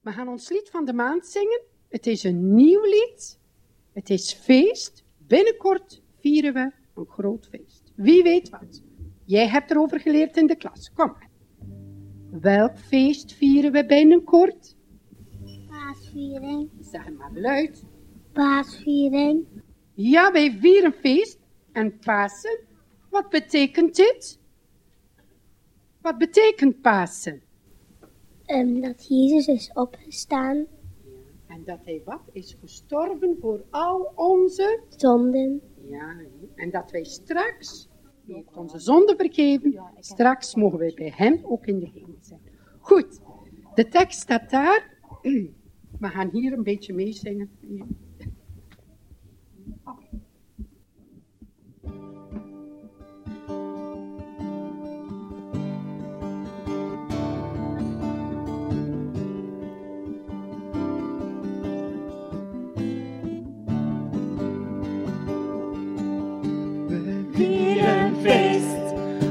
We gaan ons lied van de maand zingen. Het is een nieuw lied. Het is feest. Binnenkort vieren we een groot feest. Wie weet wat. Jij hebt erover geleerd in de klas. Kom. Welk feest vieren we binnenkort? Paasviering. Zeg maar luid. Paasviering. Ja, wij vieren feest en Pasen. Wat betekent dit? Wat betekent Pasen? Um, dat Jezus is opgestaan. En dat hij wat? Is gestorven voor al onze zonden. Ja, en dat wij straks, die heeft onze zonde vergeven, straks mogen wij bij hem ook in de hemel zijn. Goed, de tekst staat daar. We gaan hier een beetje meezingen.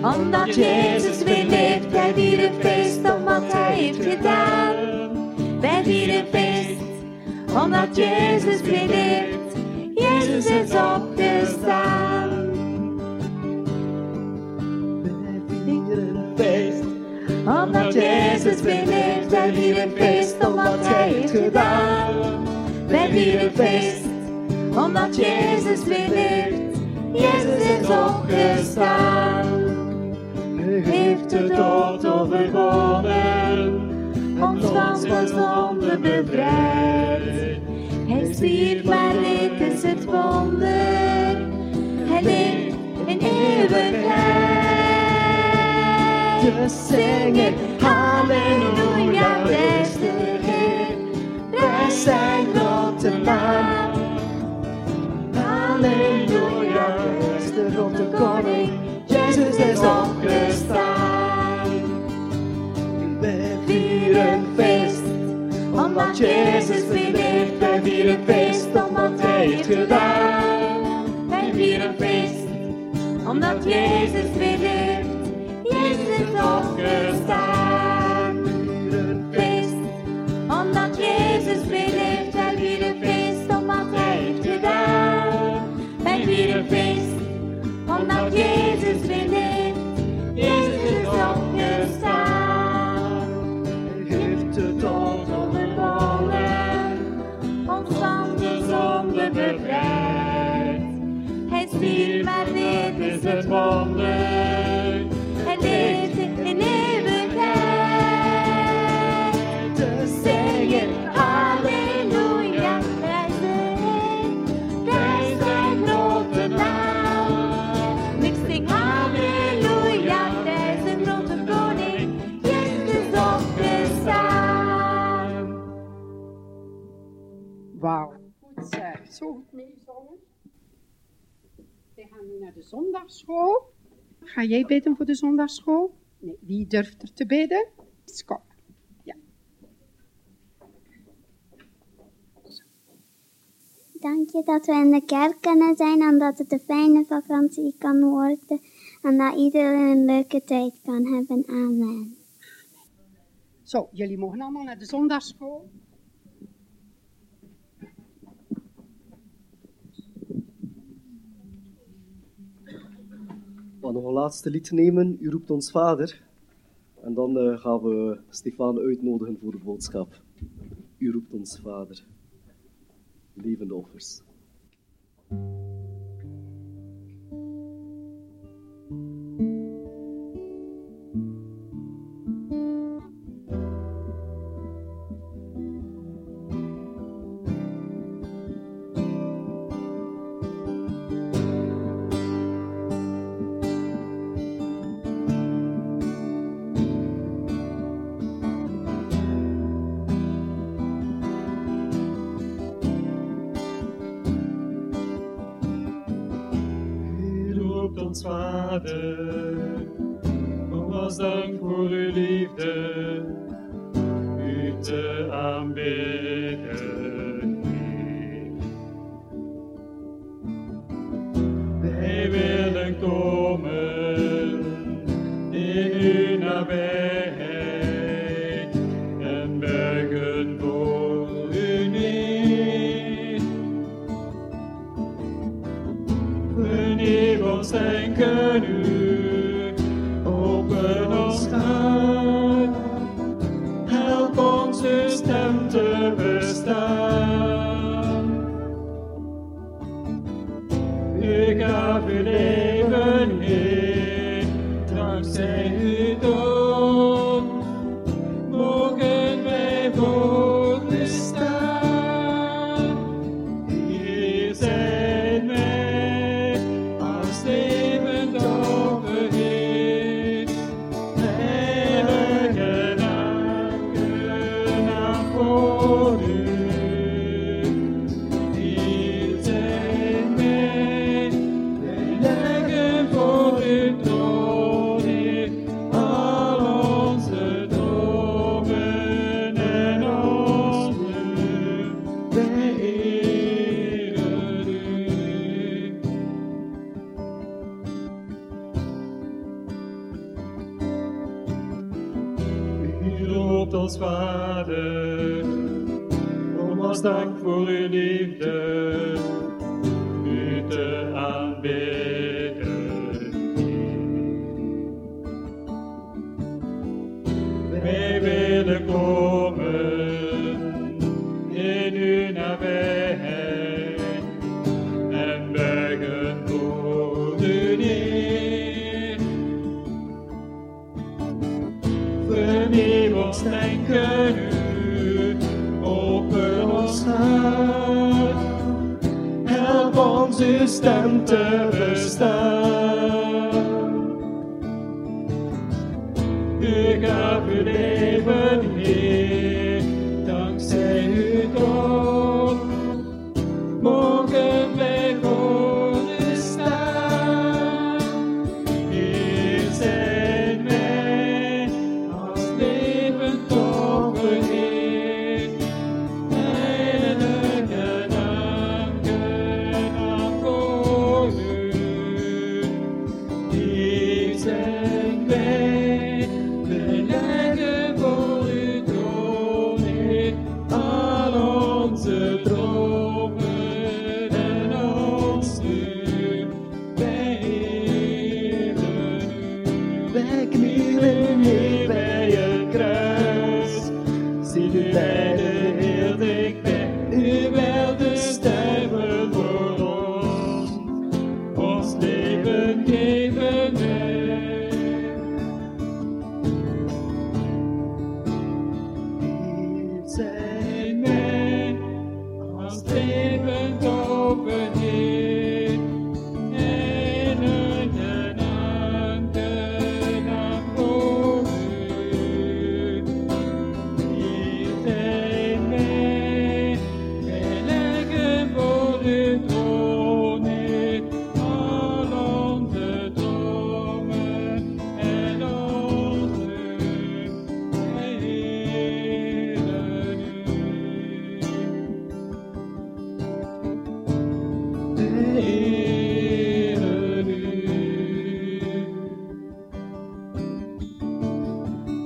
Omdat Jezus weer leeft. Wij vieren feest om wat Hij heeft gedaan. Vieren feest omdat Jezus weer leeft. Jezus is opgestaan. Wij vieren feest omdat Jezus weer leeft. Wij vieren feest om wat Hij heeft gedaan. Vieren feest omdat Jezus weer leeft. Jezus is opgestaan heeft de dood overwonnen, ons van zonde bevrijd. Hij stierf, maar dit is het wonder, hij leeft in eeuwigheid. Dus zingen, halleluja, de Heer, prijs zijn grote naam. Halleluja, prijs de koning, Jezus is opgestaan. We vieren feest, omdat Jezus leeft. Wij vieren feest, omdat Hij heeft gedaan. Wij vieren feest, omdat Jezus leeft. Jezus is opgestaan. Omdat Jezus weer leeft. Jezus is opgestaan. Hij heeft de dood overwonnen, ons van de zonde bevrijd. Hij stierf, maar dit is het wonder. Zo goed meezongen. We gaan nu naar de zondagschool. Ga jij bidden voor de zondagschool? Nee, wie durft er te bidden? Kom. Ja. Dank je dat we in de kerk kunnen zijn en dat het een fijne vakantie kan worden. En dat iedereen een leuke tijd kan hebben. Amen. Zo, jullie mogen allemaal naar de zondagschool. Gaan nog een laatste lied nemen, U roept ons vader. En dan eh, gaan we Stefan uitnodigen voor de boodschap. U roept ons vader. Levende offers. U gaf uw leven, Heer, dankzij uw dood. Mogen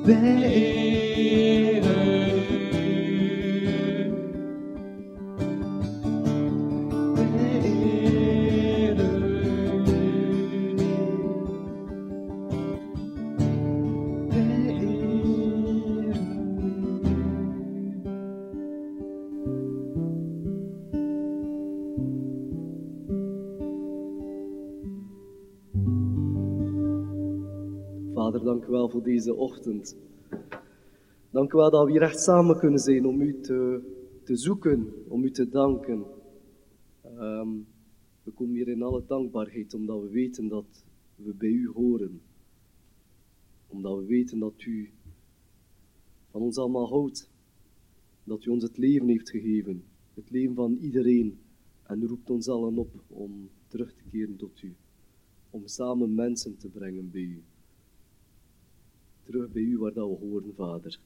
Wij deze ochtend. Dank u wel dat we hier echt samen kunnen zijn om u te, te zoeken, om u te danken. Ehm, we komen hier in alle dankbaarheid omdat we weten dat we bij u horen. Omdat we weten dat u van ons allemaal houdt. Dat u ons het leven heeft gegeven. Het leven van iedereen. En roept ons allen op om terug te keren tot u. Om samen mensen te brengen bij u terug bij u waar dat we horen, Vader.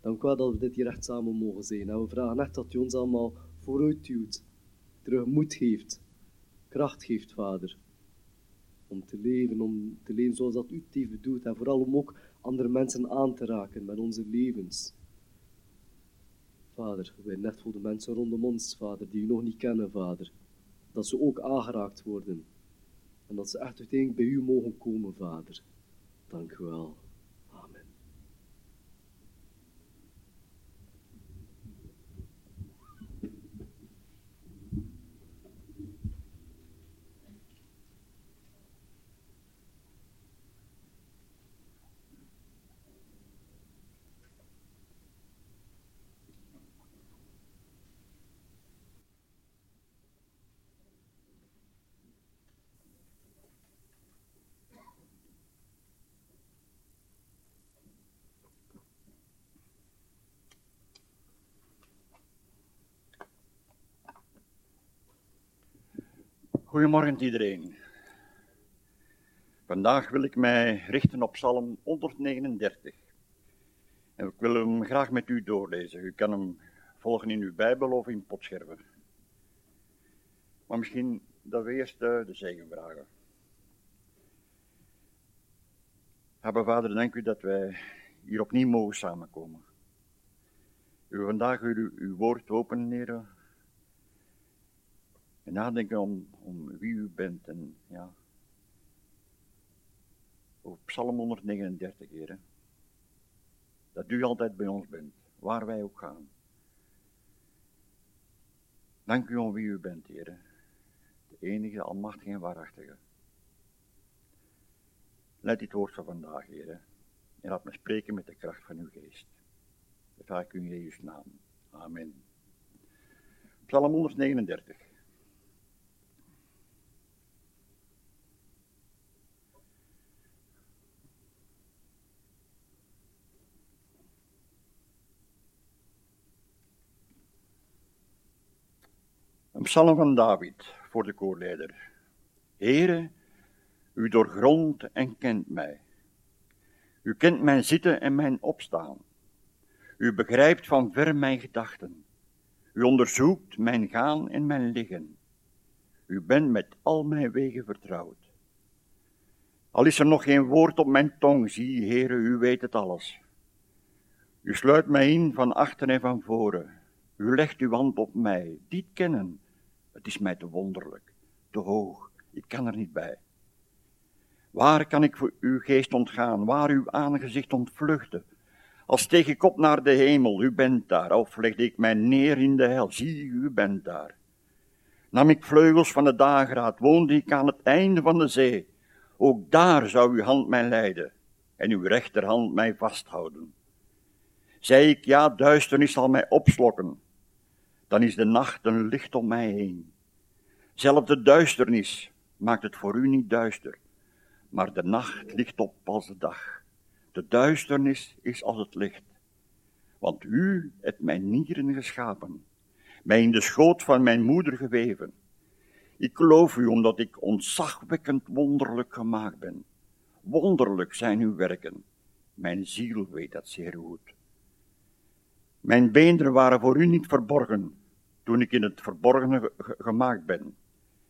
Dank u wel dat we dit hier echt samen mogen zijn. En we vragen echt dat u ons allemaal vooruit duwt, terug moed geeft, kracht geeft, Vader. Om te leven, om te leven zoals dat u het heeft bedoeld. En vooral om ook andere mensen aan te raken met onze levens. Vader, wij net voor de mensen rondom ons, Vader, die u nog niet kennen, Vader. Dat ze ook aangeraakt worden. En dat ze echt uiteindelijk bij u mogen komen, Vader. Dank u wel. Amen. Goedemorgen iedereen. Vandaag wil ik mij richten op Psalm 139. En ik wil hem graag met u doorlezen. U kan hem volgen in uw Bijbel of in potscherven. Maar misschien dat we eerst eh, de zegen vragen. Hebben Vader, dank u dat wij hier opnieuw mogen samenkomen. U vandaag uw, uw woord openen, heren, en nadenken om, om wie u bent. En ja. Over Psalm 139, heren. Dat u altijd bij ons bent, waar wij ook gaan. Dank u om wie u bent, heren. De enige, almachtige en waarachtige. Leid dit woord van vandaag, heren. En laat me spreken met de kracht van uw geest. Dat vraag ik u in Jezus' naam. Amen. Psalm 139. Een psalm van David voor de koorleider. Heere, u doorgrondt en kent mij. U kent mijn zitten en mijn opstaan. U begrijpt van ver mijn gedachten. U onderzoekt mijn gaan en mijn liggen. U bent met al mijn wegen vertrouwd. Al is er nog geen woord op mijn tong, zie, Heere, u weet het alles. U sluit mij in van achter en van voren. U legt uw hand op mij, dit kennen. Het is mij te wonderlijk, te hoog, ik kan er niet bij. Waar kan ik voor uw geest ontgaan, waar uw aangezicht ontvluchten? Als steeg ik op naar de hemel, u bent daar, of legde ik mij neer in de hel, zie, u bent daar. Nam ik vleugels van de dageraad, woonde ik aan het einde van de zee, ook daar zou uw hand mij leiden en uw rechterhand mij vasthouden. Zei ik, ja, duisternis zal mij opslokken, dan is de nacht een licht om mij heen. Zelf de duisternis maakt het voor u niet duister, maar de nacht ligt op als de dag. De duisternis is als het licht. Want u hebt mijn nieren geschapen, mij in de schoot van mijn moeder geweven. Ik geloof u omdat ik ontzagwekkend wonderlijk gemaakt ben. Wonderlijk zijn uw werken. Mijn ziel weet dat zeer goed. Mijn beenderen waren voor u niet verborgen, toen ik in het verborgene gemaakt ben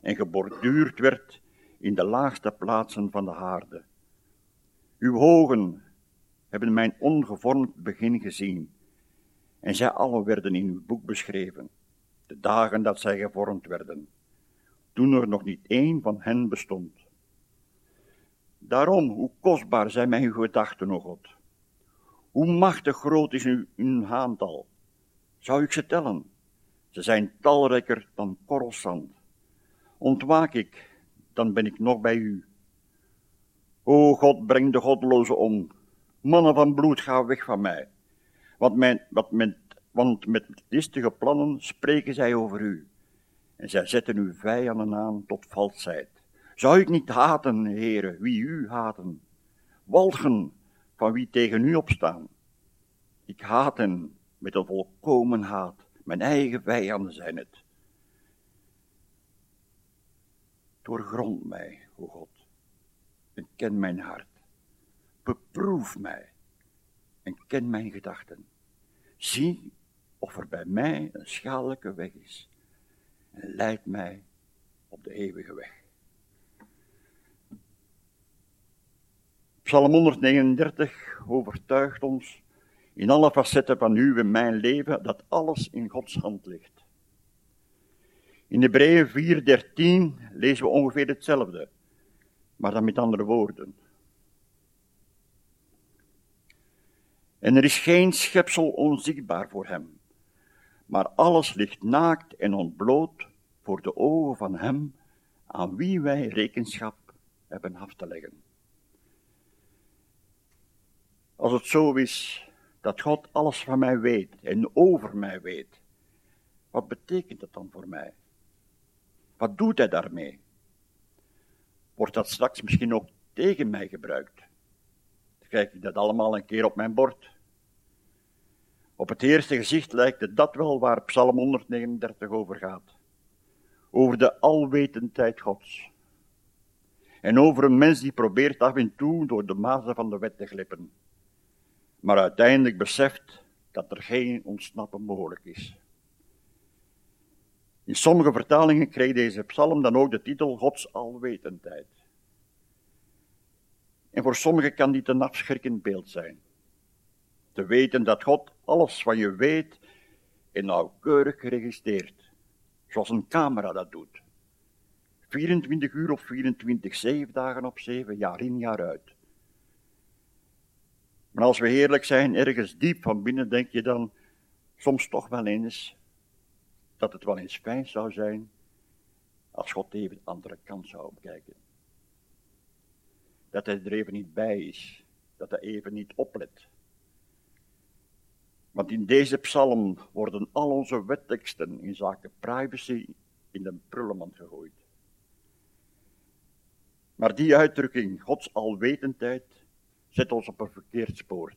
en geborduurd werd in de laagste plaatsen van de haarde. Uw ogen hebben mijn ongevormd begin gezien, en zij alle werden in uw boek beschreven, de dagen dat zij gevormd werden, toen er nog niet één van hen bestond. Daarom, hoe kostbaar zijn mijn gedachten, o God. Hoe machtig groot is uw, uw aantal. Zou ik ze tellen? Ze zijn talrijker dan korrelzand. Ontwaak ik, dan ben ik nog bij u. O God, breng de godlozen om. Mannen van bloed, ga weg van mij. Want, wat want met listige plannen spreken zij over u. En zij zetten uw vijanden aan tot valsheid. Zou ik niet haten, heren, wie u haten? Walgen van wie tegen u opstaan. Ik haat hen met een volkomen haat. Mijn eigen vijanden zijn het. Doorgrond mij, o God, en ken mijn hart. Beproef mij en ken mijn gedachten. Zie of er bij mij een schadelijke weg is en leid mij op de eeuwige weg. Psalm 139 overtuigt ons in alle facetten van uw en mijn leven dat alles in Gods hand ligt. In Hebreeën 4:13 lezen we ongeveer hetzelfde. maar dan met andere woorden. En er is geen schepsel onzichtbaar voor hem, maar alles ligt naakt en ontbloot voor de ogen van hem aan wie wij rekenschap hebben af te leggen. Als het zo is dat God alles van mij weet en over mij weet, wat betekent dat dan voor mij? Wat doet hij daarmee? Wordt dat straks misschien ook tegen mij gebruikt? Krijg ik dat allemaal een keer op mijn bord. Op het eerste gezicht lijkt het dat wel waar Psalm 139 over gaat. Over de alwetendheid Gods. En over een mens die probeert af en toe door de mazen van de wet te glippen. Maar uiteindelijk beseft dat er geen ontsnappen mogelijk is. In sommige vertalingen kreeg deze psalm dan ook de titel Gods alwetendheid. En voor sommigen kan dit een afschrikkend beeld zijn. Te weten dat God alles wat je weet en nauwkeurig geregistreerd, zoals een camera dat doet. 24 uur op 24, 7 dagen op 7, jaar in jaar uit. Maar als we heerlijk zijn, ergens diep van binnen denk je dan soms toch wel eens dat het wel eens fijn zou zijn als God even de andere kant zou opkijken. Dat hij er even niet bij is, dat hij even niet oplet. Want in deze psalm worden al onze wetteksten in zaken privacy in de prullenmand gegooid. Maar die uitdrukking, Gods alwetendheid, zet ons op een verkeerd spoor.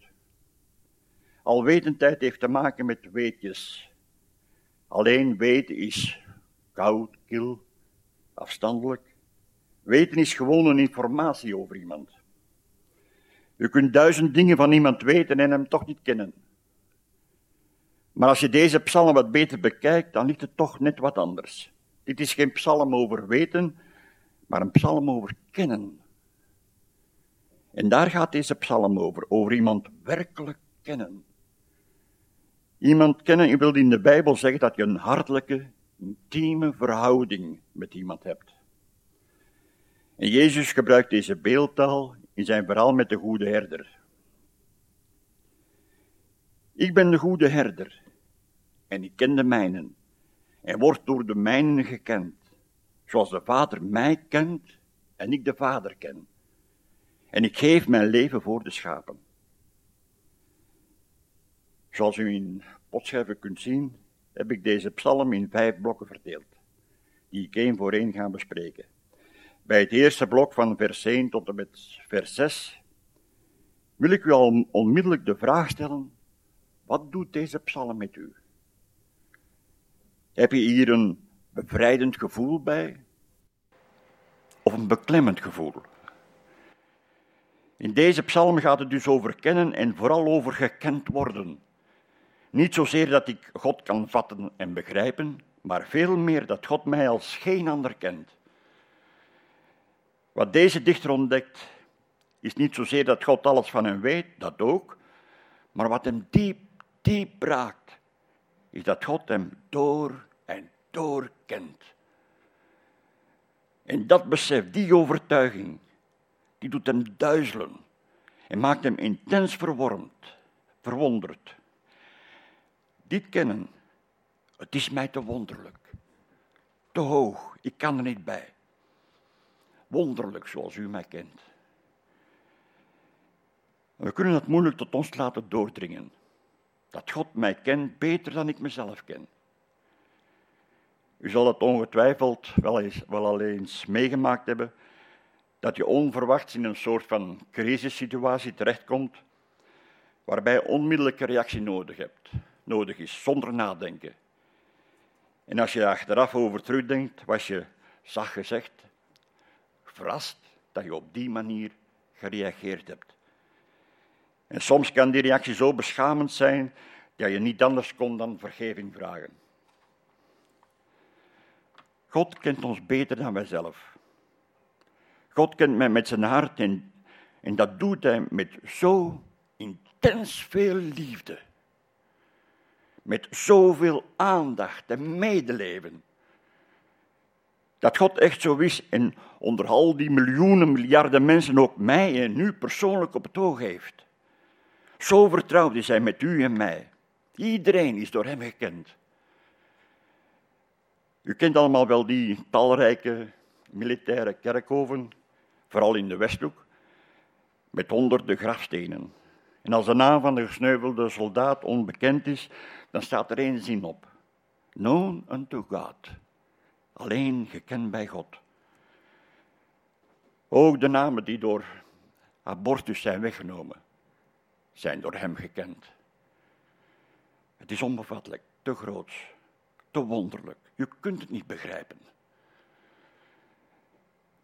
Alwetendheid heeft te maken met weetjes. Alleen weten is koud, kil, afstandelijk. Weten is gewoon een informatie over iemand. U kunt duizend dingen van iemand weten en hem toch niet kennen. Maar als je deze psalm wat beter bekijkt, dan ligt het toch net wat anders. Dit is geen psalm over weten, maar een psalm over kennen. En daar gaat deze psalm over, over iemand werkelijk kennen. Iemand kennen, je wil in de Bijbel zeggen dat je een hartelijke, intieme verhouding met iemand hebt. En Jezus gebruikt deze beeldtaal in zijn verhaal met de goede herder. Ik ben de goede herder en ik ken de mijnen en word door de mijnen gekend, zoals de Vader mij kent en ik de Vader ken. En ik geef mijn leven voor de schapen. Zoals u in potschrijven kunt zien, heb ik deze psalm in vijf blokken verdeeld, die ik één voor één ga bespreken. Bij het eerste blok van vers 1 tot en met vers 6 wil ik u al onmiddellijk de vraag stellen, wat doet deze psalm met u? Heb je hier een bevrijdend gevoel bij? Of een beklemmend gevoel? In deze psalm gaat het dus over kennen en vooral over gekend worden. Niet zozeer dat ik God kan vatten en begrijpen, maar veel meer dat God mij als geen ander kent. Wat deze dichter ontdekt, is niet zozeer dat God alles van hem weet, dat ook, maar wat hem diep, diep raakt, is dat God hem door en door kent. En dat besef, die overtuiging, die doet hem duizelen en maakt hem intens verwormd, verwonderd. Dit kennen, het is mij te wonderlijk, te hoog, ik kan er niet bij. Wonderlijk zoals u mij kent. We kunnen het moeilijk tot ons laten doordringen. Dat God mij kent beter dan ik mezelf ken. U zal het ongetwijfeld wel, eens, wel al eens meegemaakt hebben dat je onverwachts in een soort van crisissituatie terechtkomt, waarbij onmiddellijke reactie nodig, hebt, nodig is, zonder nadenken. En als je achteraf over terugdenkt, was je, zacht gezegd, verrast dat je op die manier gereageerd hebt. En soms kan die reactie zo beschamend zijn dat je niet anders kon dan vergeving vragen. God kent ons beter dan wij zelf. God kent mij met zijn hart en, en dat doet hij met zo intens veel liefde. Met zoveel aandacht en medeleven. Dat God echt zo is en onder al die miljoenen, miljarden mensen ook mij en u persoonlijk op het oog heeft. Zo vertrouwd is hij met u en mij. Iedereen is door hem gekend. U kent allemaal wel die talrijke militaire kerkhoven, vooral in de Westhoek, met honderden grafstenen. En als de naam van de gesneuvelde soldaat onbekend is, dan staat er één zin op. Known unto God. Alleen gekend bij God. Ook de namen die door abortus zijn weggenomen, zijn door hem gekend. Het is onbevattelijk, te groot, te wonderlijk. Je kunt het niet begrijpen.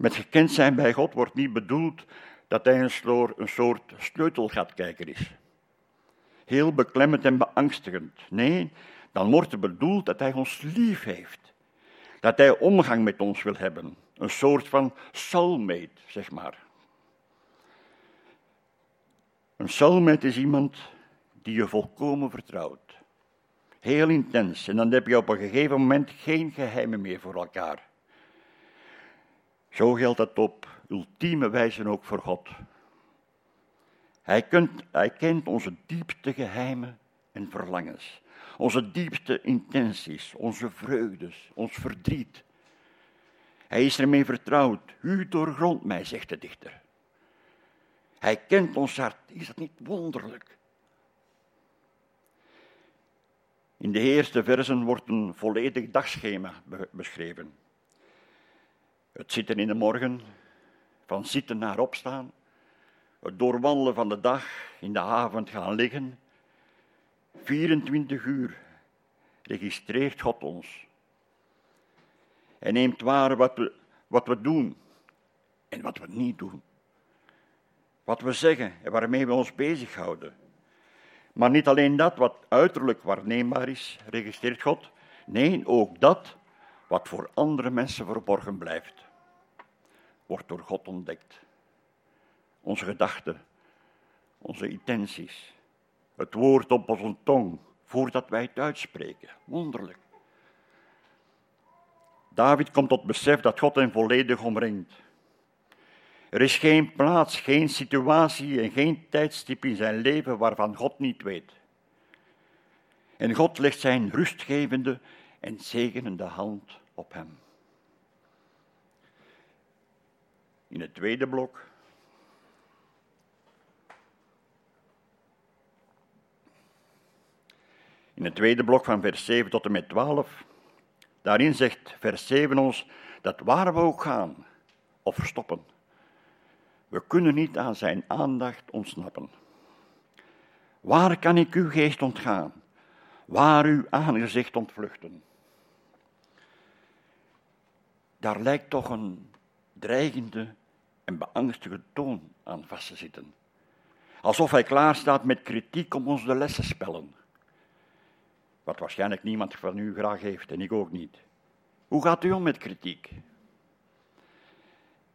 Met gekend zijn bij God wordt niet bedoeld dat hij een soort sleutelgatkijker is. Heel beklemmend en beangstigend. Nee, dan wordt er bedoeld dat hij ons lief heeft. Dat hij omgang met ons wil hebben. Een soort van soulmate, zeg maar. Een soulmate is iemand die je volkomen vertrouwt. Heel intens. En dan heb je op een gegeven moment geen geheimen meer voor elkaar. Zo geldt dat op ultieme wijze ook voor God. Hij, hij kent onze diepste geheimen en verlangens, onze diepste intenties, onze vreugdes, ons verdriet. Hij is ermee vertrouwd. U doorgrondt mij, zegt de dichter. Hij kent ons hart. Is dat niet wonderlijk? In de eerste versen wordt een volledig dagschema beschreven. Het zitten in de morgen, van zitten naar opstaan, het doorwandelen van de dag, in de avond gaan liggen. 24 uur registreert God ons. Hij neemt waar wat we, wat we doen en wat we niet doen. Wat we zeggen en waarmee we ons bezighouden. Maar niet alleen dat wat uiterlijk waarneembaar is, registreert God. Nee, ook dat wat voor andere mensen verborgen blijft, wordt door God ontdekt. Onze gedachten, onze intenties, het woord op onze tong, voordat wij het uitspreken. Wonderlijk. David komt tot besef dat God hem volledig omringt. Er is geen plaats, geen situatie en geen tijdstip in zijn leven waarvan God niet weet. En God legt zijn rustgevende en zegenende hand op hem. In het tweede blok. In het tweede blok van vers 7 tot en met 12. Daarin zegt vers 7 ons dat waar we ook gaan of stoppen, we kunnen niet aan zijn aandacht ontsnappen. Waar kan ik uw geest ontgaan? Waar uw aangezicht ontvluchten? Daar lijkt toch een dreigende en beangstige toon aan vast te zitten. Alsof hij klaar staat met kritiek om ons de les te spellen. Wat waarschijnlijk niemand van u graag heeft en ik ook niet. Hoe gaat u om met kritiek?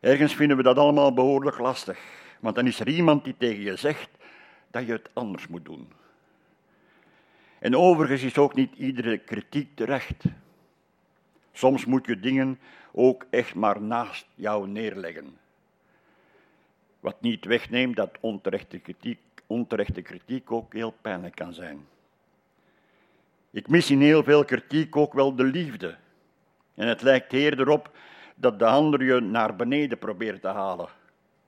Ergens vinden we dat allemaal behoorlijk lastig, want dan is er iemand die tegen je zegt dat je het anders moet doen. En overigens is ook niet iedere kritiek terecht. Soms moet je dingen ook echt maar naast jou neerleggen. Wat niet wegneemt dat onterechte kritiek, onterechte kritiek ook heel pijnlijk kan zijn. Ik mis in heel veel kritiek ook wel de liefde. En het lijkt eerder op dat de ander je naar beneden probeert te halen,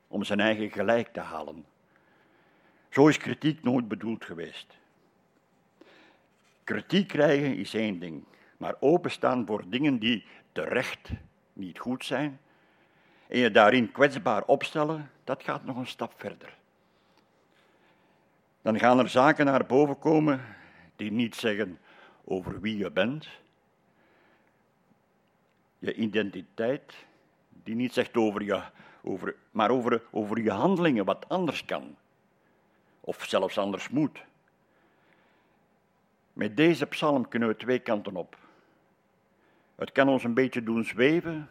om zijn eigen gelijk te halen. Zo is kritiek nooit bedoeld geweest. Kritiek krijgen is één ding, maar openstaan voor dingen die terecht niet goed zijn en je daarin kwetsbaar opstellen, dat gaat nog een stap verder. Dan gaan er zaken naar boven komen die niet zeggen over wie je bent, je identiteit, die niet zegt over je, over, maar over, over je handelingen, wat anders kan, of zelfs anders moet. Met deze psalm kunnen we twee kanten op. Het kan ons een beetje doen zweven,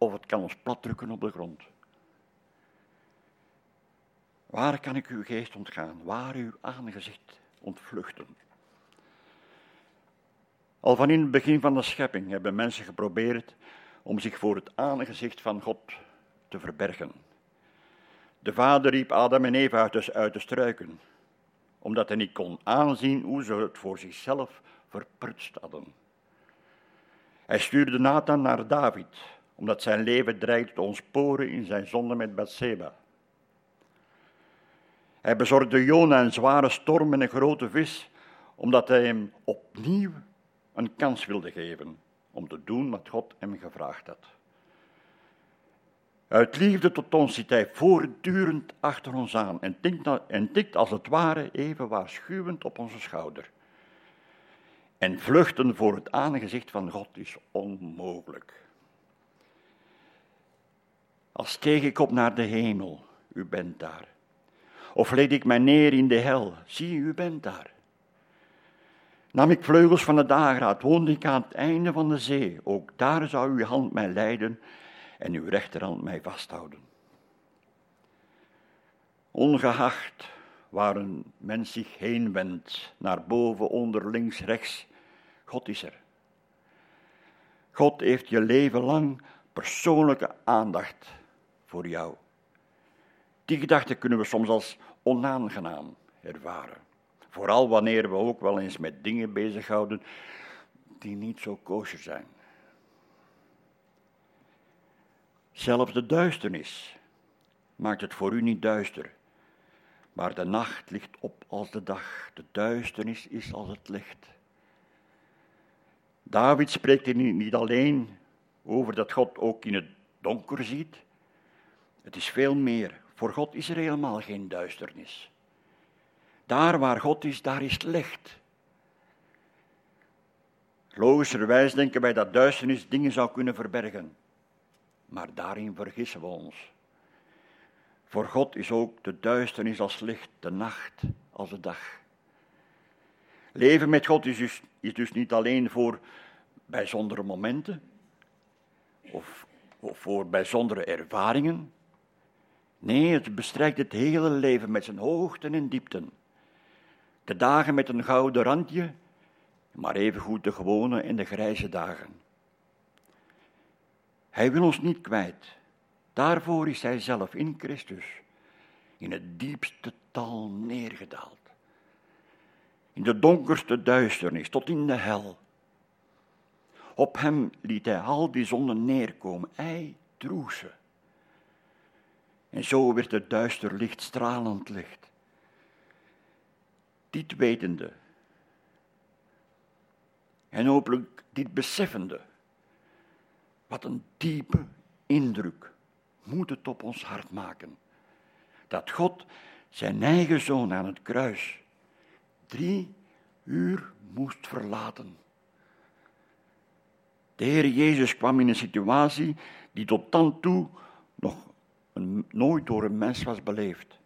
of het kan ons platdrukken op de grond. Waar kan ik uw geest ontgaan? Waar uw aangezicht ontvluchten? Al van in het begin van de schepping hebben mensen geprobeerd om zich voor het aangezicht van God te verbergen. De vader riep Adam en Eva uit uit de struiken, omdat hij niet kon aanzien hoe ze het voor zichzelf verprutst hadden. Hij stuurde Nathan naar David, omdat zijn leven dreigde te ontsporen in zijn zonde met Bathseba. Hij bezorgde Jona een zware storm en een grote vis, omdat hij hem opnieuw een kans wilde geven om te doen wat God hem gevraagd had. Uit liefde tot ons zit hij voortdurend achter ons aan en en tikt als het ware even waarschuwend op onze schouder. En vluchten voor het aangezicht van God is onmogelijk. Als steeg ik op naar de hemel, u bent daar. Of leed ik mij neer in de hel, zie, u bent daar. Nam ik vleugels van de dageraad, woonde ik aan het einde van de zee, ook daar zou uw hand mij leiden en uw rechterhand mij vasthouden. Ongeacht waar een mens zich heen wendt, naar boven, onder, links, rechts, God is er. God heeft je leven lang persoonlijke aandacht voor jou. Die gedachte kunnen we soms als onaangenaam ervaren. Vooral wanneer we ook wel eens met dingen bezighouden die niet zo kosher zijn. Zelfs de duisternis maakt het voor u niet duister, maar de nacht ligt op als de dag. De duisternis is als het licht. David spreekt hier niet alleen over dat God ook in het donker ziet. Het is veel meer. Voor God is er helemaal geen duisternis. Daar waar God is, daar is licht. Logischerwijs denken wij dat duisternis dingen zou kunnen verbergen. Maar daarin vergissen we ons. Voor God is ook de duisternis als licht, de nacht als de dag. Leven met God is dus, is dus niet alleen voor bijzondere momenten of, of voor bijzondere ervaringen. Nee, het bestrijkt het hele leven met zijn hoogten en diepten. De dagen met een gouden randje, maar evengoed de gewone en de grijze dagen. Hij wil ons niet kwijt. Daarvoor is hij zelf in Christus in het diepste tal neergedaald. In de donkerste duisternis tot in de hel. Op hem liet hij al die zonden neerkomen. Hij droeg ze. En zo werd het duister licht stralend licht. Dit wetende. En hopelijk dit beseffende. Wat een diepe indruk moet het op ons hart maken. Dat God zijn eigen zoon aan het kruis drie uur moest verlaten. De Heer Jezus kwam in een situatie die tot dan toe nog nooit door een mens was beleefd.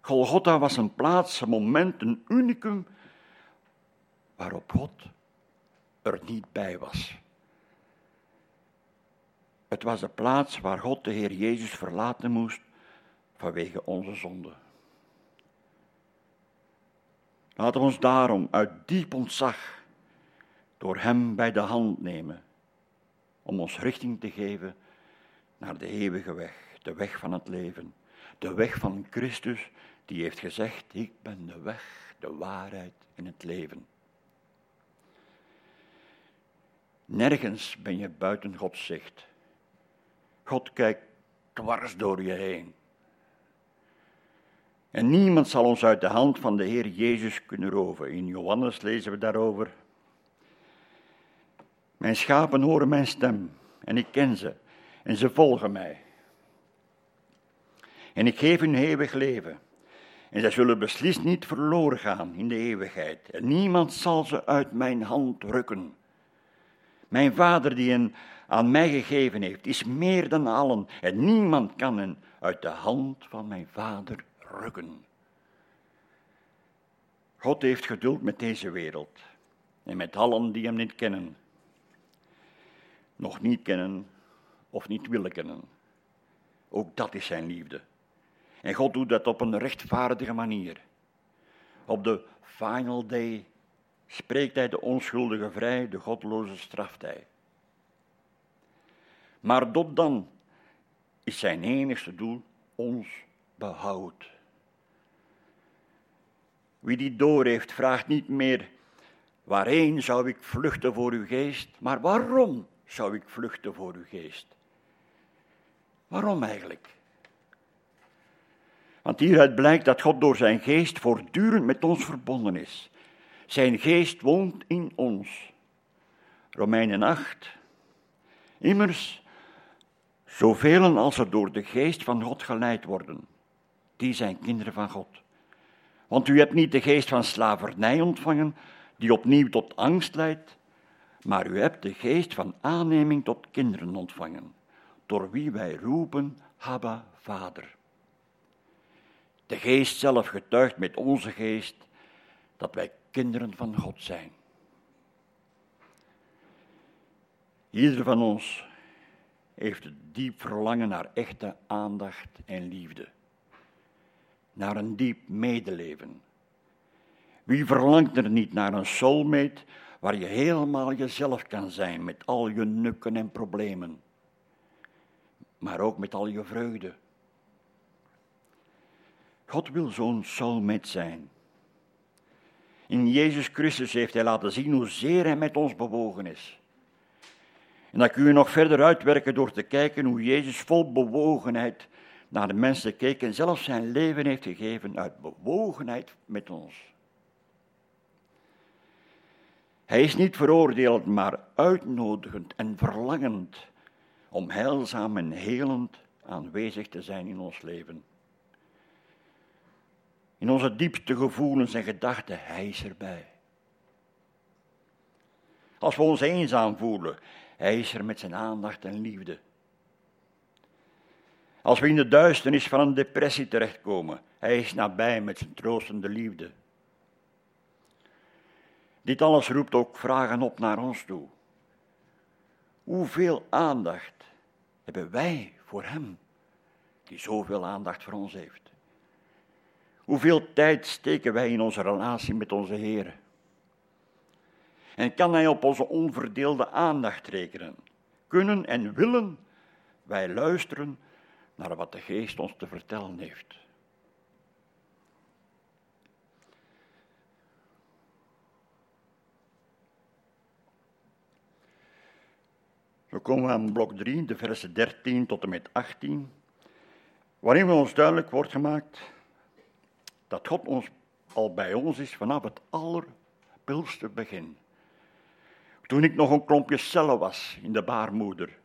Golgotha was een plaats, een moment, een unicum waarop God er niet bij was. Het was de plaats waar God de Heer Jezus verlaten moest vanwege onze zonde. Laten we ons daarom uit diep ontzag door Hem bij de hand nemen, om ons richting te geven naar de eeuwige weg, de weg van het leven, de weg van Christus, die heeft gezegd, ik ben de weg, de waarheid en het leven. Nergens ben je buiten Gods zicht. God kijkt dwars door je heen. En niemand zal ons uit de hand van de Heer Jezus kunnen roven. In Johannes lezen we daarover. Mijn schapen horen mijn stem en ik ken ze en ze volgen mij. En ik geef hun eeuwig leven. En zij zullen beslist niet verloren gaan in de eeuwigheid. En niemand zal ze uit mijn hand rukken. Mijn vader die hen aan mij gegeven heeft, is meer dan allen. En niemand kan hen uit de hand van mijn vader rukken. God heeft geduld met deze wereld en met allen die hem niet kennen, nog niet kennen of niet willen kennen. Ook dat is zijn liefde. En God doet dat op een rechtvaardige manier. Op de final day spreekt hij de onschuldige vrij, de godloze straft hij. Maar tot dan is zijn enigste doel ons behoud. Wie die door heeft, vraagt niet meer waarheen zou ik vluchten voor uw geest, maar waarom zou ik vluchten voor uw geest? Waarom eigenlijk? Want hieruit blijkt dat God door zijn geest voortdurend met ons verbonden is. Zijn geest woont in ons. Romeinen 8. Immers, zoveel als er door de geest van God geleid worden, die zijn kinderen van God. Want u hebt niet de geest van slavernij ontvangen, die opnieuw tot angst leidt, maar u hebt de geest van aanneming tot kinderen ontvangen, door wie wij roepen, Habba, Vader. De geest zelf getuigt met onze geest dat wij kinderen van God zijn. Ieder van ons heeft het diep verlangen naar echte aandacht en liefde, naar een diep medeleven. Wie verlangt er niet naar een soulmate waar je helemaal jezelf kan zijn met al je nukken en problemen, maar ook met al je vreugde? God wil zo'n soulmate zijn. In Jezus Christus heeft Hij laten zien hoezeer Hij met ons bewogen is. En dat kun je nog verder uitwerken door te kijken hoe Jezus vol bewogenheid naar de mensen keek en zelfs zijn leven heeft gegeven uit bewogenheid met ons. Hij is niet veroordeeld, maar uitnodigend en verlangend om heilzaam en helend aanwezig te zijn in ons leven. In onze diepste gevoelens en gedachten, Hij is erbij. Als we ons eenzaam voelen, Hij is er met zijn aandacht en liefde. Als we in de duisternis van een depressie terechtkomen, Hij is nabij met zijn troostende liefde. Dit alles roept ook vragen op naar ons toe. Hoeveel aandacht hebben wij voor Hem, die zoveel aandacht voor ons heeft? Hoeveel tijd steken wij in onze relatie met onze Heer? En kan Hij op onze onverdeelde aandacht rekenen? Kunnen en willen wij luisteren naar wat de Geest ons te vertellen heeft? We komen aan blok 3, de versen 13 tot en met 18, waarin we ons duidelijk wordt gemaakt dat God ons al bij ons is vanaf het allerpilste begin. Toen ik nog een klompje cellen was in de baarmoeder.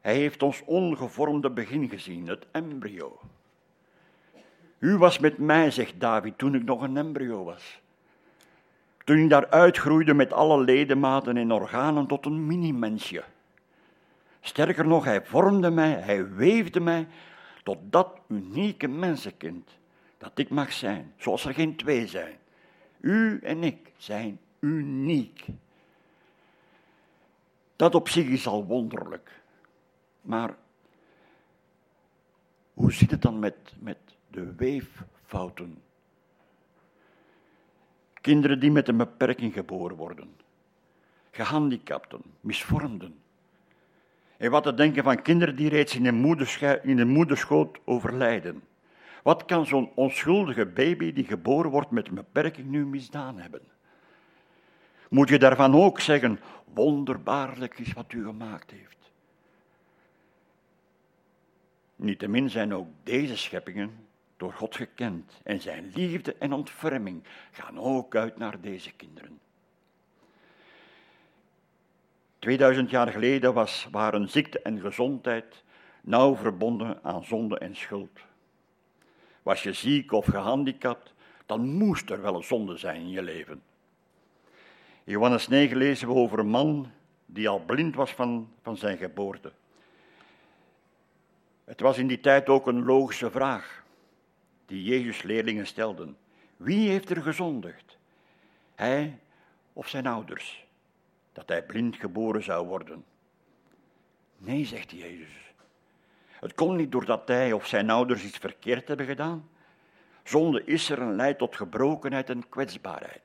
Hij heeft ons ongevormde begin gezien, het embryo. U was met mij, zegt David, toen ik nog een embryo was. Toen ik daar uitgroeide met alle ledematen en organen tot een mini-mensje. Sterker nog, hij vormde mij, hij weefde mij tot dat unieke mensenkind dat ik mag zijn, zoals er geen twee zijn. U en ik zijn uniek. Dat op zich is al wonderlijk. Maar hoe zit het dan met, met de weeffouten? Kinderen die met een beperking geboren worden, gehandicapten, misvormden, en wat te denken van kinderen die reeds in de, in de moederschoot overlijden. Wat kan zo'n onschuldige baby die geboren wordt met een beperking nu misdaan hebben? Moet je daarvan ook zeggen, wonderbaarlijk is wat u gemaakt heeft? Niettemin zijn ook deze scheppingen door God gekend en zijn liefde en ontferming gaan ook uit naar deze kinderen. 2000 jaar geleden was, waren ziekte en gezondheid nauw verbonden aan zonde en schuld. Was je ziek of gehandicapt, dan moest er wel een zonde zijn in je leven. In Johannes 9 lezen we over een man die al blind was van, van zijn geboorte. Het was in die tijd ook een logische vraag die Jezus leerlingen stelden. Wie heeft er gezondigd? Hij of zijn ouders? Dat hij blind geboren zou worden. Nee, zegt Jezus. Het komt niet doordat hij of zijn ouders iets verkeerd hebben gedaan. Zonde is er en leidt tot gebrokenheid en kwetsbaarheid.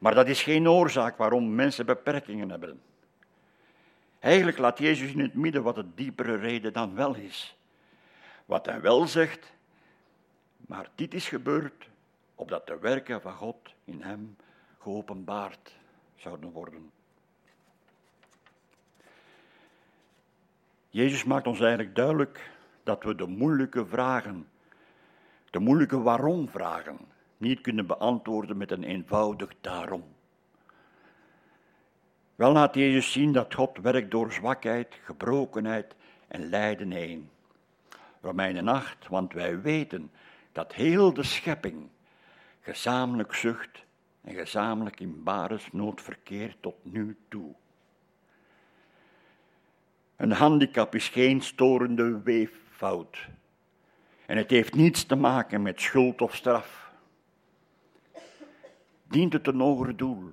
Maar dat is geen oorzaak waarom mensen beperkingen hebben. Eigenlijk laat Jezus in het midden wat de diepere reden dan wel is. Wat hij wel zegt, maar dit is gebeurd opdat de werken van God in hem geopenbaard zouden worden. Jezus maakt ons eigenlijk duidelijk dat we de moeilijke vragen, de moeilijke waarom-vragen, niet kunnen beantwoorden met een eenvoudig daarom. Wel laat Jezus zien dat God werkt door zwakheid, gebrokenheid en lijden heen. Romeinen 8, want wij weten dat heel de schepping gezamenlijk zucht en gezamenlijk in nood verkeert tot nu toe. Een handicap is geen storende weeffout. En het heeft niets te maken met schuld of straf. Dient het een hoger doel?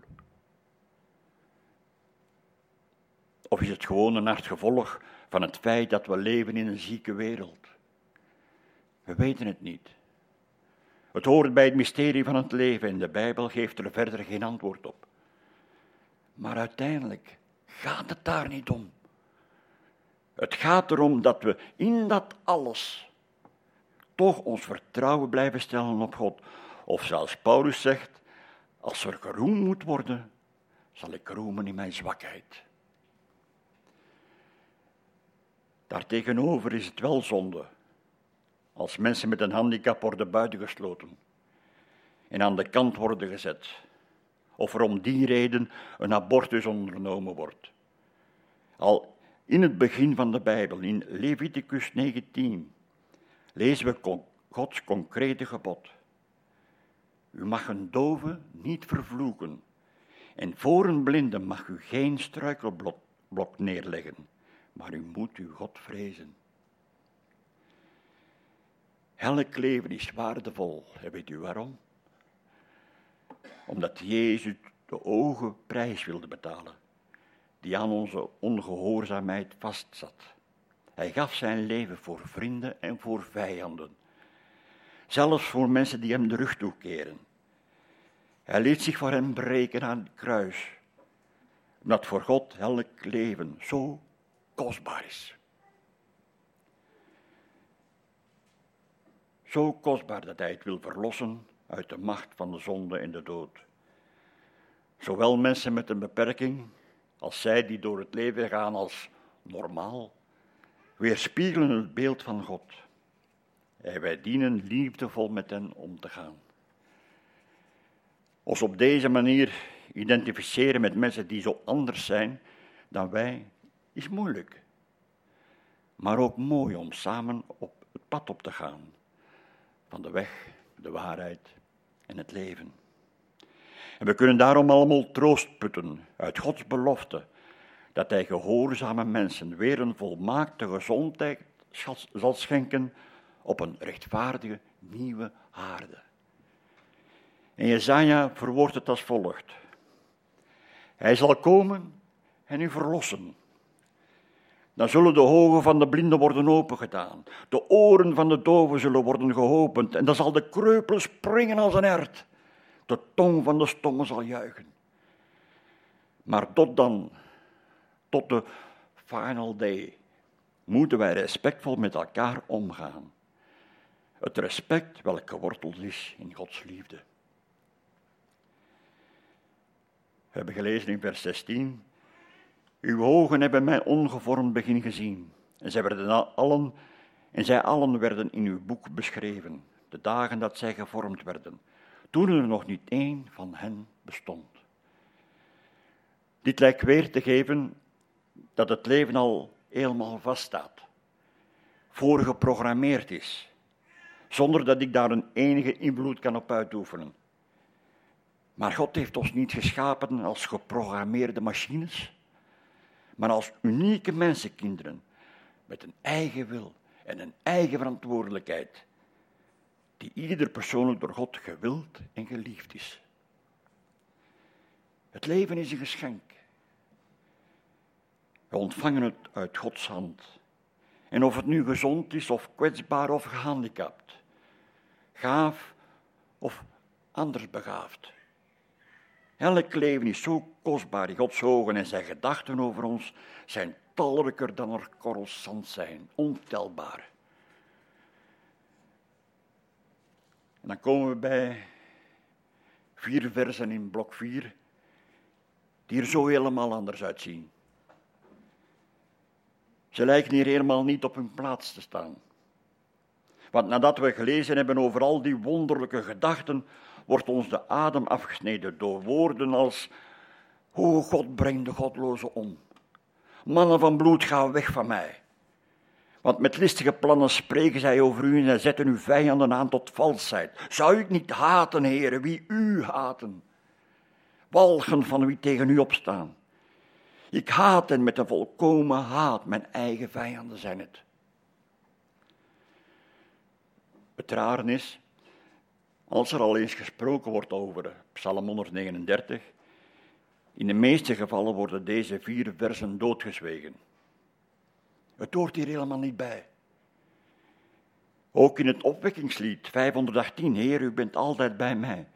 Of is het gewoon een hard gevolg van het feit dat we leven in een zieke wereld? We weten het niet. Het hoort bij het mysterie van het leven en de Bijbel geeft er verder geen antwoord op. Maar uiteindelijk gaat het daar niet om. Het gaat erom dat we in dat alles toch ons vertrouwen blijven stellen op God. Of zoals Paulus zegt, als er geroemd moet worden, zal ik roemen in mijn zwakheid. Daartegenover is het wel zonde als mensen met een handicap worden buitengesloten en aan de kant worden gezet, of er om die reden een abortus ondernomen wordt. Al in het begin van de Bijbel, in Leviticus 19, lezen we Gods concrete gebod. U mag een dove niet vervloeken, en voor een blinde mag u geen struikelblok neerleggen, maar u moet uw God vrezen. Elk leven is waardevol. En weet u waarom? Omdat Jezus de ogen prijs wilde betalen, die aan onze ongehoorzaamheid vastzat. Hij gaf zijn leven voor vrienden en voor vijanden. Zelfs voor mensen die hem de rug toekeren. Hij liet zich voor hem breken aan het kruis, omdat voor God elk leven zo kostbaar is. Zo kostbaar dat hij het wil verlossen uit de macht van de zonde en de dood. Zowel mensen met een beperking als zij die door het leven gaan als normaal, weerspiegelen het beeld van God. En wij dienen liefdevol met hen om te gaan. Ons op deze manier identificeren met mensen die zo anders zijn dan wij, is moeilijk. Maar ook mooi om samen op het pad op te gaan van de weg, de waarheid en het leven. En we kunnen daarom allemaal troost putten uit Gods belofte dat Hij gehoorzame mensen weer een volmaakte gezondheid zal schenken op een rechtvaardige nieuwe aarde. En Jezaja verwoordt het als volgt. Hij zal komen en u verlossen dan zullen de ogen van de blinden worden opengedaan. De oren van de doven zullen worden geopend. En dan zal de kreupel springen als een hert. De tong van de stongen zal juichen. Maar tot dan, tot de final day, moeten wij respectvol met elkaar omgaan. Het respect welk geworteld is in Gods liefde. We hebben gelezen in vers 16 uw ogen hebben mijn ongevormd begin gezien. En zij, werden allen, en zij allen werden in uw boek beschreven, de dagen dat zij gevormd werden, toen er nog niet één van hen bestond. Dit lijkt weer te geven dat het leven al helemaal vaststaat, voorgeprogrammeerd is, zonder dat ik daar een enige invloed kan op uitoefenen. Maar God heeft ons niet geschapen als geprogrammeerde machines maar als unieke mensenkinderen met een eigen wil en een eigen verantwoordelijkheid, die ieder persoonlijk door God gewild en geliefd is. Het leven is een geschenk. We ontvangen het uit Gods hand. En of het nu gezond is of kwetsbaar of gehandicapt, gaaf of anders begaafd. Elk leven is zo kostbaar in Gods ogen en zijn gedachten over ons zijn talrijker dan er korrels zand zijn, ontelbaar. En dan komen we bij vier versen in blok 4, die er zo helemaal anders uitzien. Ze lijken hier helemaal niet op hun plaats te staan. Want nadat we gelezen hebben over al die wonderlijke gedachten, wordt ons de adem afgesneden door woorden als: Hoe God brengt de godlozen om. Mannen van bloed, ga weg van mij. Want met listige plannen spreken zij over u en zetten uw vijanden aan tot valsheid. Zou ik niet haten, heren, wie u haten? Walgen van wie tegen u opstaan. Ik haat hen met een volkomen haat, mijn eigen vijanden zijn het. Het rare is, als er al eens gesproken wordt over Psalm 139, in de meeste gevallen worden deze vier versen doodgezwegen. Het hoort hier helemaal niet bij. Ook in het opwekkingslied 518, Heer, u bent altijd bij mij.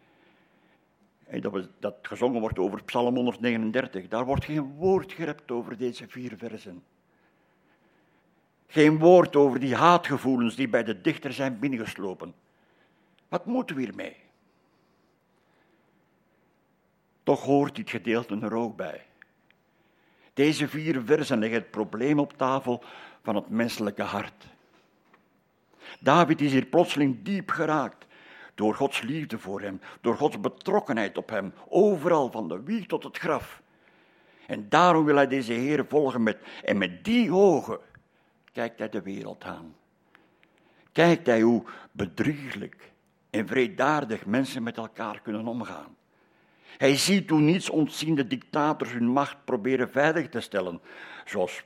Dat, dat gezongen wordt over Psalm 139, daar wordt geen woord gerept over deze vier versen. Geen woord over die haatgevoelens die bij de dichter zijn binnengeslopen. Wat moeten we hiermee? Toch hoort dit gedeelte er ook bij. Deze vier versen leggen het probleem op tafel van het menselijke hart. David is hier plotseling diep geraakt door Gods liefde voor hem, door Gods betrokkenheid op hem, overal van de wieg tot het graf. En daarom wil hij deze Heer volgen met, en met die ogen kijkt hij de wereld aan. Kijkt hij hoe bedrieglijk en vredaardig mensen met elkaar kunnen omgaan. Hij ziet hoe niets ontziende dictators hun macht proberen veilig te stellen, zoals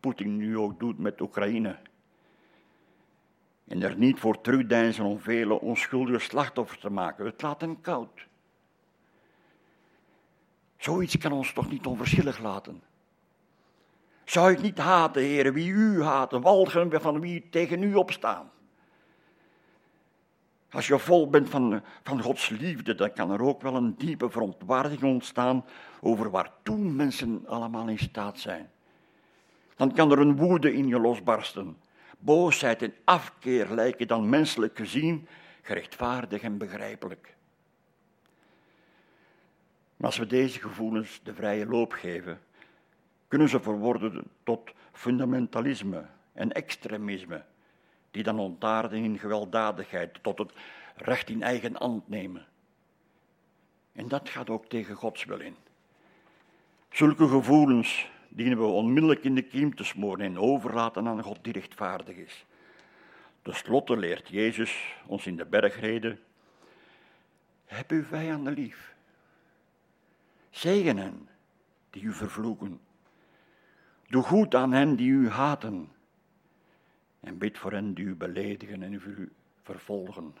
Poetin nu ook doet met Oekraïne. En er niet voor terugdeinzen om vele onschuldige slachtoffers te maken. Het laat hen koud. Zoiets kan ons toch niet onverschillig laten. Zou ik niet haten, heren, wie u haten, walgen van wie tegen u opstaan? Als je vol bent van, van Gods liefde, dan kan er ook wel een diepe verontwaardiging ontstaan over waartoe mensen allemaal in staat zijn. Dan kan er een woede in je losbarsten. Boosheid en afkeer lijken dan menselijk gezien gerechtvaardig en begrijpelijk. Maar als we deze gevoelens de vrije loop geven, kunnen ze verworden tot fundamentalisme en extremisme die dan ontaarden in gewelddadigheid, tot het recht in eigen hand nemen. En dat gaat ook tegen Gods wil in. Zulke gevoelens dienen we onmiddellijk in de kiem te smoren en overlaten aan God die rechtvaardig is. Ten slotte leert Jezus ons in de bergreden, heb uw vijanden lief. Zegen hen die u vervloeken. Doe goed aan hen die u haten en bid voor hen die u beledigen en u vervolgen.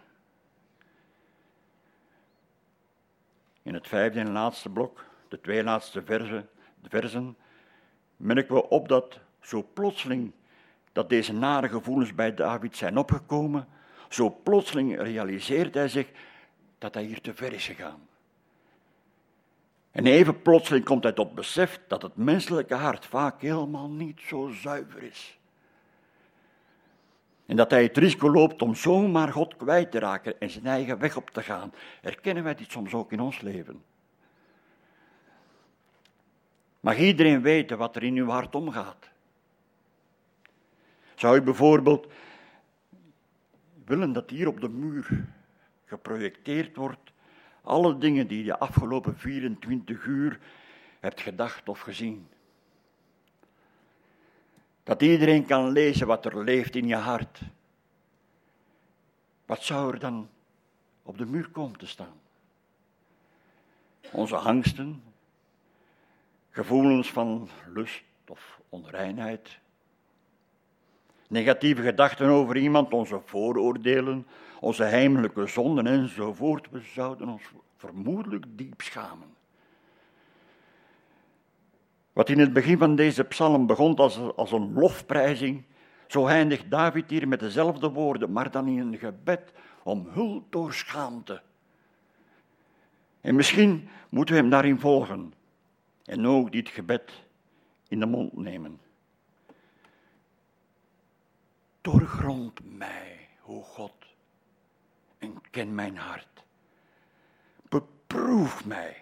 In het vijfde en laatste blok, de twee laatste versen, de versen, merken we op dat zo plotseling dat deze nare gevoelens bij David zijn opgekomen, zo plotseling realiseert hij zich dat hij hier te ver is gegaan. En even plotseling komt hij tot besef dat het menselijke hart vaak helemaal niet zo zuiver is. En dat hij het risico loopt om zomaar God kwijt te raken en zijn eigen weg op te gaan. Herkennen wij dit soms ook in ons leven? Mag iedereen weten wat er in uw hart omgaat? Zou u bijvoorbeeld willen dat hier op de muur geprojecteerd wordt alle dingen die je de afgelopen 24 uur hebt gedacht of gezien? Dat iedereen kan lezen wat er leeft in je hart. Wat zou er dan op de muur komen te staan? Onze angsten, gevoelens van lust of onreinheid, negatieve gedachten over iemand, onze vooroordelen, onze heimelijke zonden enzovoort. We zouden ons vermoedelijk diep schamen. Wat in het begin van deze psalm begon als, als een lofprijzing, zo eindigt David hier met dezelfde woorden, maar dan in een gebed om hulp door schaamte. En misschien moeten we hem daarin volgen en ook dit gebed in de mond nemen. Doorgrond mij, o God, en ken mijn hart. Beproef mij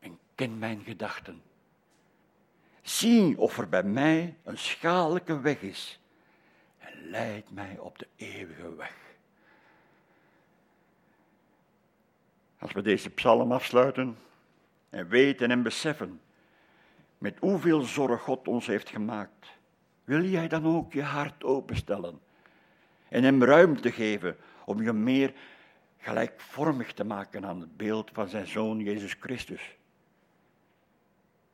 en ken mijn gedachten. Zie of er bij mij een schadelijke weg is en leid mij op de eeuwige weg. Als we deze psalm afsluiten en weten en beseffen met hoeveel zorg God ons heeft gemaakt, wil jij dan ook je hart openstellen en hem ruimte geven om je meer gelijkvormig te maken aan het beeld van zijn zoon Jezus Christus.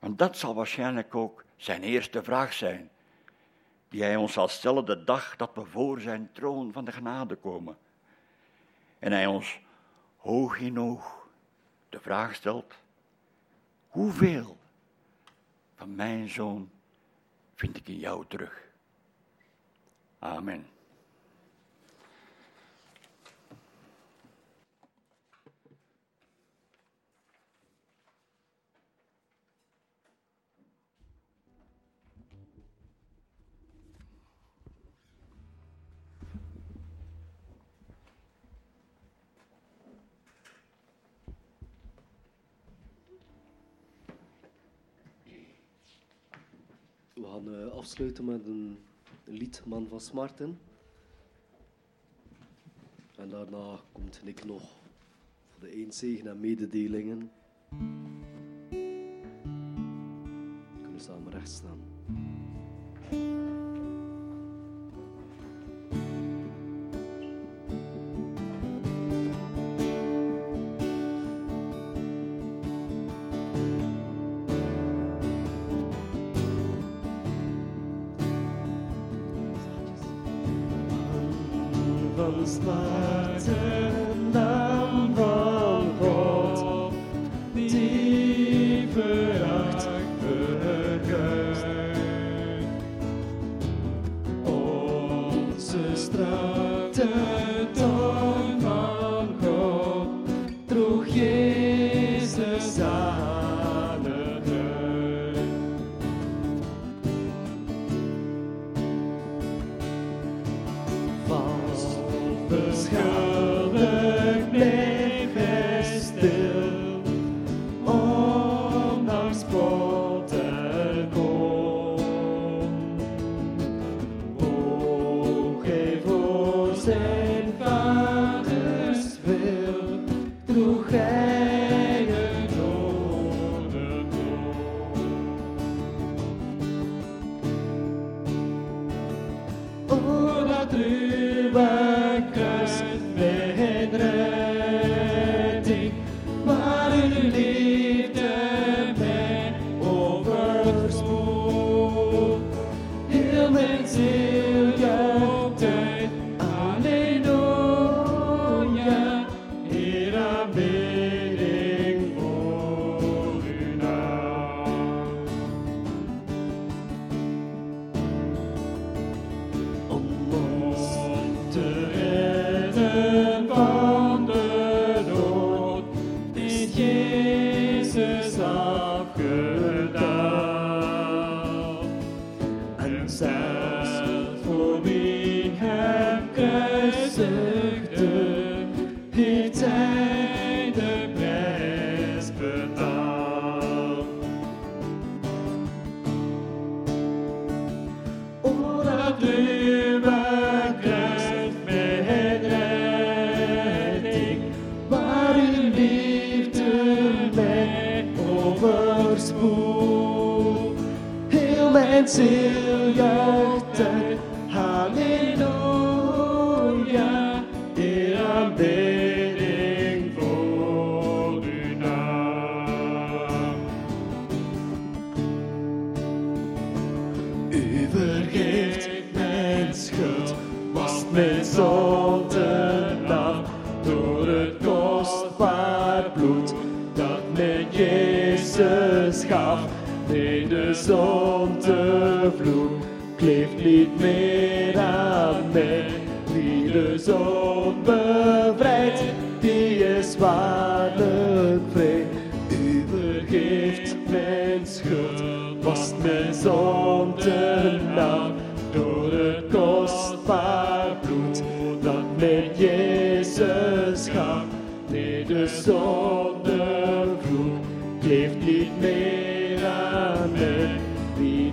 Want dat zal waarschijnlijk ook zijn eerste vraag zijn, die hij ons zal stellen de dag dat we voor zijn troon van de genade komen. En hij ons hoog in oog de vraag stelt, hoeveel van mijn zoon vind ik in jou terug? Amen. We gaan eh, afsluiten met een, lied Man van Smarten. En daarna komt Nick nog voor de eenzegen en mededelingen. We kunnen samen recht staan. Van smarten,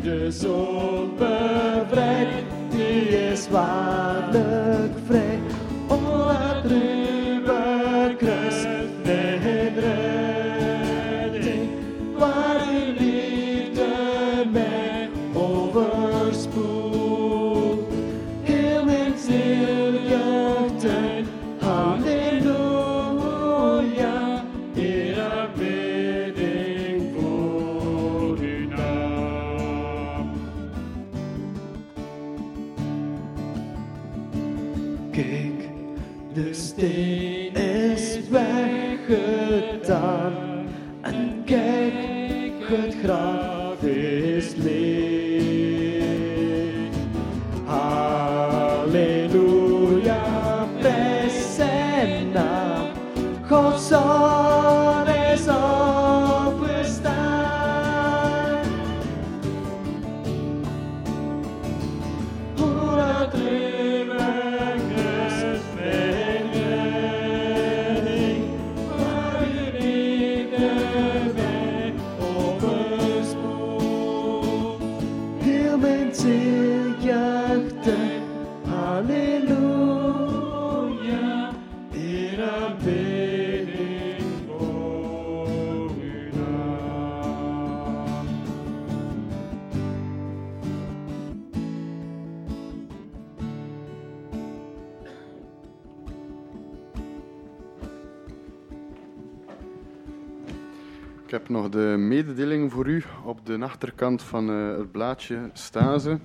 de zon bevrijdt, die is waarlijk u. Op de achterkant van eh, het blaadje staan ze.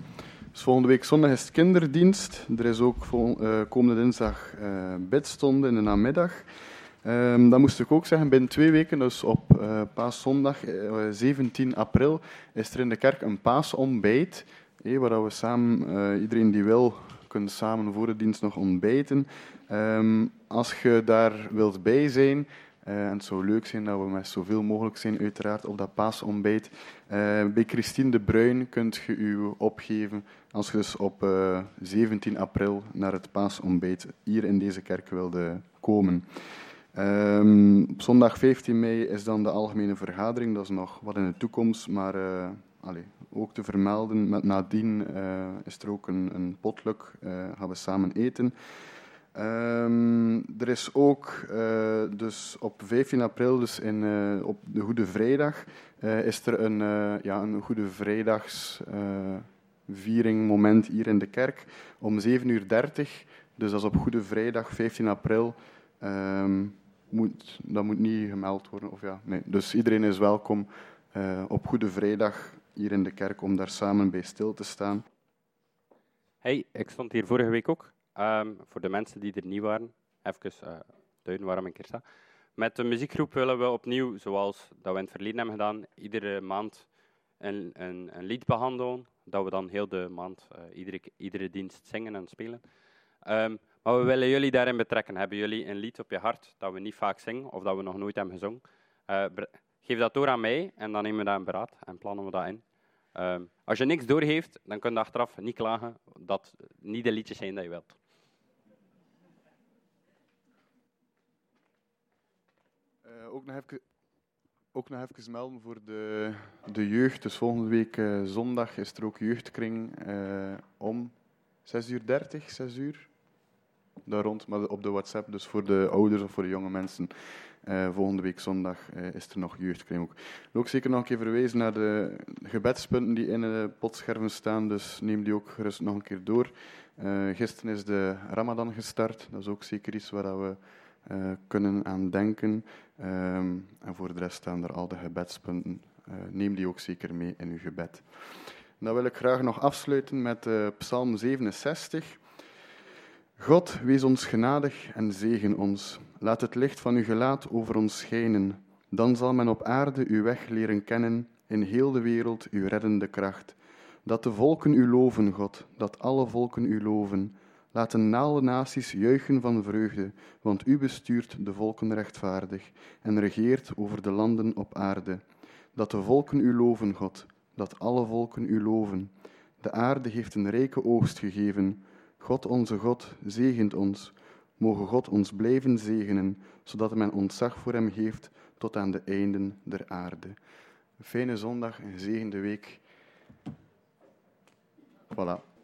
Dus volgende week zondag is het kinderdienst. Er is ook vol, eh, komende dinsdag bidstonde in de namiddag. Ehm, dan moest ik ook zeggen, binnen twee weken, dus op eh paaszondag eh, 17 april, is er in de kerk een paasontbijt. waar we samen, iedereen die wil, kunnen samen voor de dienst nog ontbijten. Ehm, als je daar wilt bij zijn, en het zou leuk zijn dat we met zoveel mogelijk zijn, uiteraard, op dat paasontbijt. Eh, bij Christine de Bruin kunt je u opgeven als je dus op eh, 17 april naar het paasontbijt hier in deze kerk wilde komen. Ehm, op zondag 15 mei is dan de algemene vergadering, dat is nog wat in de toekomst, maar eh, allee, ook te vermelden. Met nadien eh, is er ook een, een potluck, eh, gaan we samen eten. Ehm, er is ook eh, dus op 15 april, dus in, eh, op de Goede Vrijdag, eh, is er een, ja, een Goede Vrijdags eh, viering moment hier in de kerk om 7.30 uur. Dus dat is op Goede Vrijdag 15 april. Ehm, moet, dat moet niet gemeld worden. Of ja, nee. Dus iedereen is welkom op Goede Vrijdag hier in de kerk om daar samen bij stil te staan. Hey, ik stond hier vorige week ook. Ehm, voor de mensen die er niet waren, even eh duiden waarom ik hier sta. Met de muziekgroep willen we opnieuw, zoals dat we in het verleden hebben gedaan, iedere maand een, een, een lied behandelen. Dat we dan heel de maand, eh, iedere, iedere dienst zingen en spelen. Ehm, maar we willen jullie daarin betrekken. Hebben jullie een lied op je hart dat we niet vaak zingen of dat we nog nooit hebben gezongen? Eh, geef dat door aan mij en dan nemen we dat in beraad en plannen we dat in. Ehm, als je niks doorgeeft, dan kun je achteraf niet klagen dat niet de liedjes zijn dat je wilt. Ook, nog even, ook nog even melden voor de, de jeugd. Dus volgende week eh, zondag is er ook jeugdkring eh, om 6 uur 30, 6 uur. Daar rond, maar op de WhatsApp. Dus voor de ouders of voor de jonge mensen. eh, volgende week zondag eh, is er nog jeugdkring ook. En ook zeker nog een keer verwijzen naar de gebedspunten die in de potscherven staan. Dus neem die ook gerust nog een keer door. Eh, gisteren is de Ramadan gestart. Dat is ook zeker iets waar we eh, kunnen aan denken. Ehm, en voor de rest staan er al de gebedspunten. Eh, neem die ook zeker mee in uw gebed. Dan wil ik graag nog afsluiten met eh, Psalm 67. God, wees ons genadig en zegen ons. Laat het licht van uw gelaat over ons schijnen. Dan zal men op aarde uw weg leren kennen, in heel de wereld uw reddende kracht. Dat de volken u loven, God, dat alle volken u loven. Laten alle naties juichen van vreugde, want u bestuurt de volken rechtvaardig en regeert over de landen op aarde. Dat de volken u loven, God, dat alle volken u loven. De aarde heeft een rijke oogst gegeven. God onze God zegent ons. Mogen God ons blijven zegenen, zodat men ontzag voor hem heeft tot aan de einden der aarde. Fijne zondag, een gezegende week. Voilà.